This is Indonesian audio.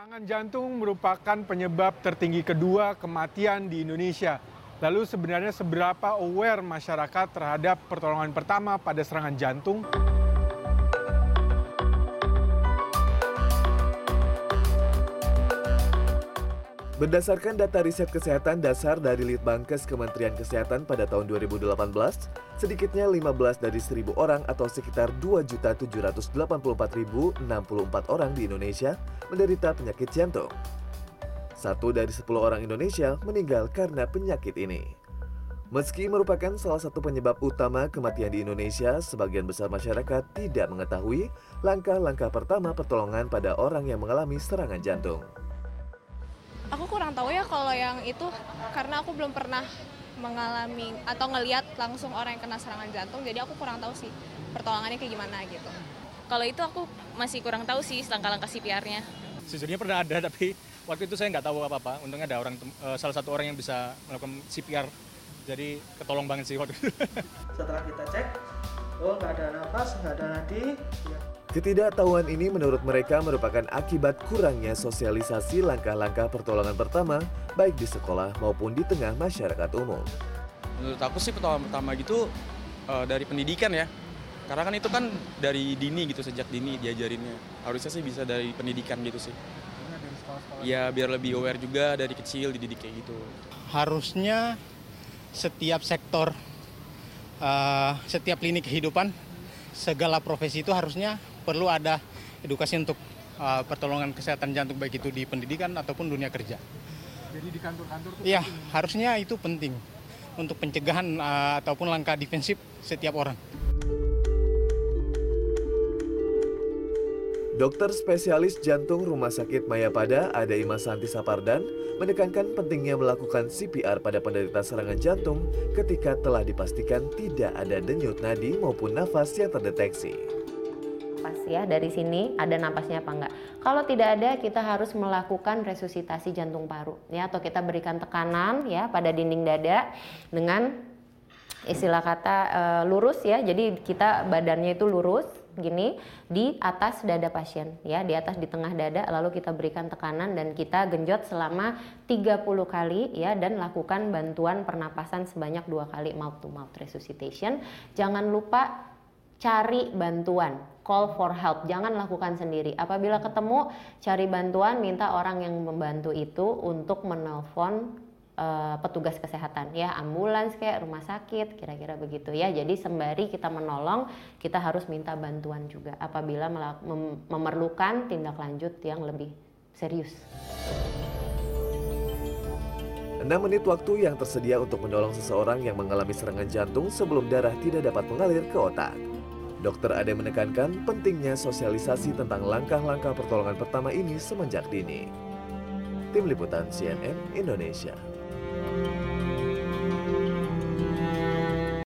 Serangan jantung merupakan penyebab tertinggi kedua kematian di Indonesia. Lalu sebenarnya seberapa aware masyarakat terhadap pertolongan pertama pada serangan jantung? Berdasarkan data riset kesehatan dasar dari Litbangkes Kementerian Kesehatan pada tahun 2018, sedikitnya 15 dari 1000 orang atau sekitar 2.784.064 orang di Indonesia menderita penyakit jantung. Satu dari 10 orang Indonesia meninggal karena penyakit ini. Meski merupakan salah satu penyebab utama kematian di Indonesia, sebagian besar masyarakat tidak mengetahui langkah-langkah pertama pertolongan pada orang yang mengalami serangan jantung. Aku kurang tahu ya kalau yang itu karena aku belum pernah mengalami atau ngeliat langsung orang yang kena serangan jantung jadi aku kurang tahu sih pertolongannya kayak gimana gitu. Kalau itu aku masih kurang tahu sih langkah-langkah CPR-nya. Sejujurnya pernah ada tapi waktu itu saya nggak tahu apa-apa. Untungnya ada orang uh, salah satu orang yang bisa melakukan CPR. Jadi ketolong banget sih waktu itu. Setelah kita cek, oh nggak ada nafas, nggak ada nadi, ya Ketidaktahuan ini menurut mereka merupakan akibat kurangnya sosialisasi langkah-langkah pertolongan pertama baik di sekolah maupun di tengah masyarakat umum. Menurut aku sih pertolongan pertama gitu uh, dari pendidikan ya. Karena kan itu kan dari dini gitu sejak dini diajarinnya. Harusnya sih bisa dari pendidikan gitu sih. Ya biar lebih aware juga dari kecil dididik kayak gitu. Harusnya setiap sektor, uh, setiap lini kehidupan, segala profesi itu harusnya perlu ada edukasi untuk uh, pertolongan kesehatan jantung baik itu di pendidikan ataupun dunia kerja. Jadi di kantor-kantor Iya, harusnya itu penting untuk pencegahan uh, ataupun langkah defensif setiap orang. Dokter spesialis jantung Rumah Sakit Mayapada Adaima Santi Sapardan menekankan pentingnya melakukan CPR pada penderita serangan jantung ketika telah dipastikan tidak ada denyut nadi maupun nafas yang terdeteksi napas ya dari sini ada napasnya apa enggak. Kalau tidak ada kita harus melakukan resusitasi jantung paru ya atau kita berikan tekanan ya pada dinding dada dengan istilah kata e, lurus ya. Jadi kita badannya itu lurus gini di atas dada pasien ya di atas di tengah dada lalu kita berikan tekanan dan kita genjot selama 30 kali ya dan lakukan bantuan pernapasan sebanyak dua kali mouth to mouth resuscitation jangan lupa cari bantuan, call for help, jangan lakukan sendiri. Apabila ketemu, cari bantuan, minta orang yang membantu itu untuk menelpon uh, petugas kesehatan, ya ambulans kayak rumah sakit, kira-kira begitu ya. Jadi sembari kita menolong, kita harus minta bantuan juga apabila mem memerlukan tindak lanjut yang lebih serius. 6 menit waktu yang tersedia untuk menolong seseorang yang mengalami serangan jantung sebelum darah tidak dapat mengalir ke otak. Dokter Ade menekankan pentingnya sosialisasi tentang langkah-langkah pertolongan pertama ini semenjak dini. Tim Liputan CNN Indonesia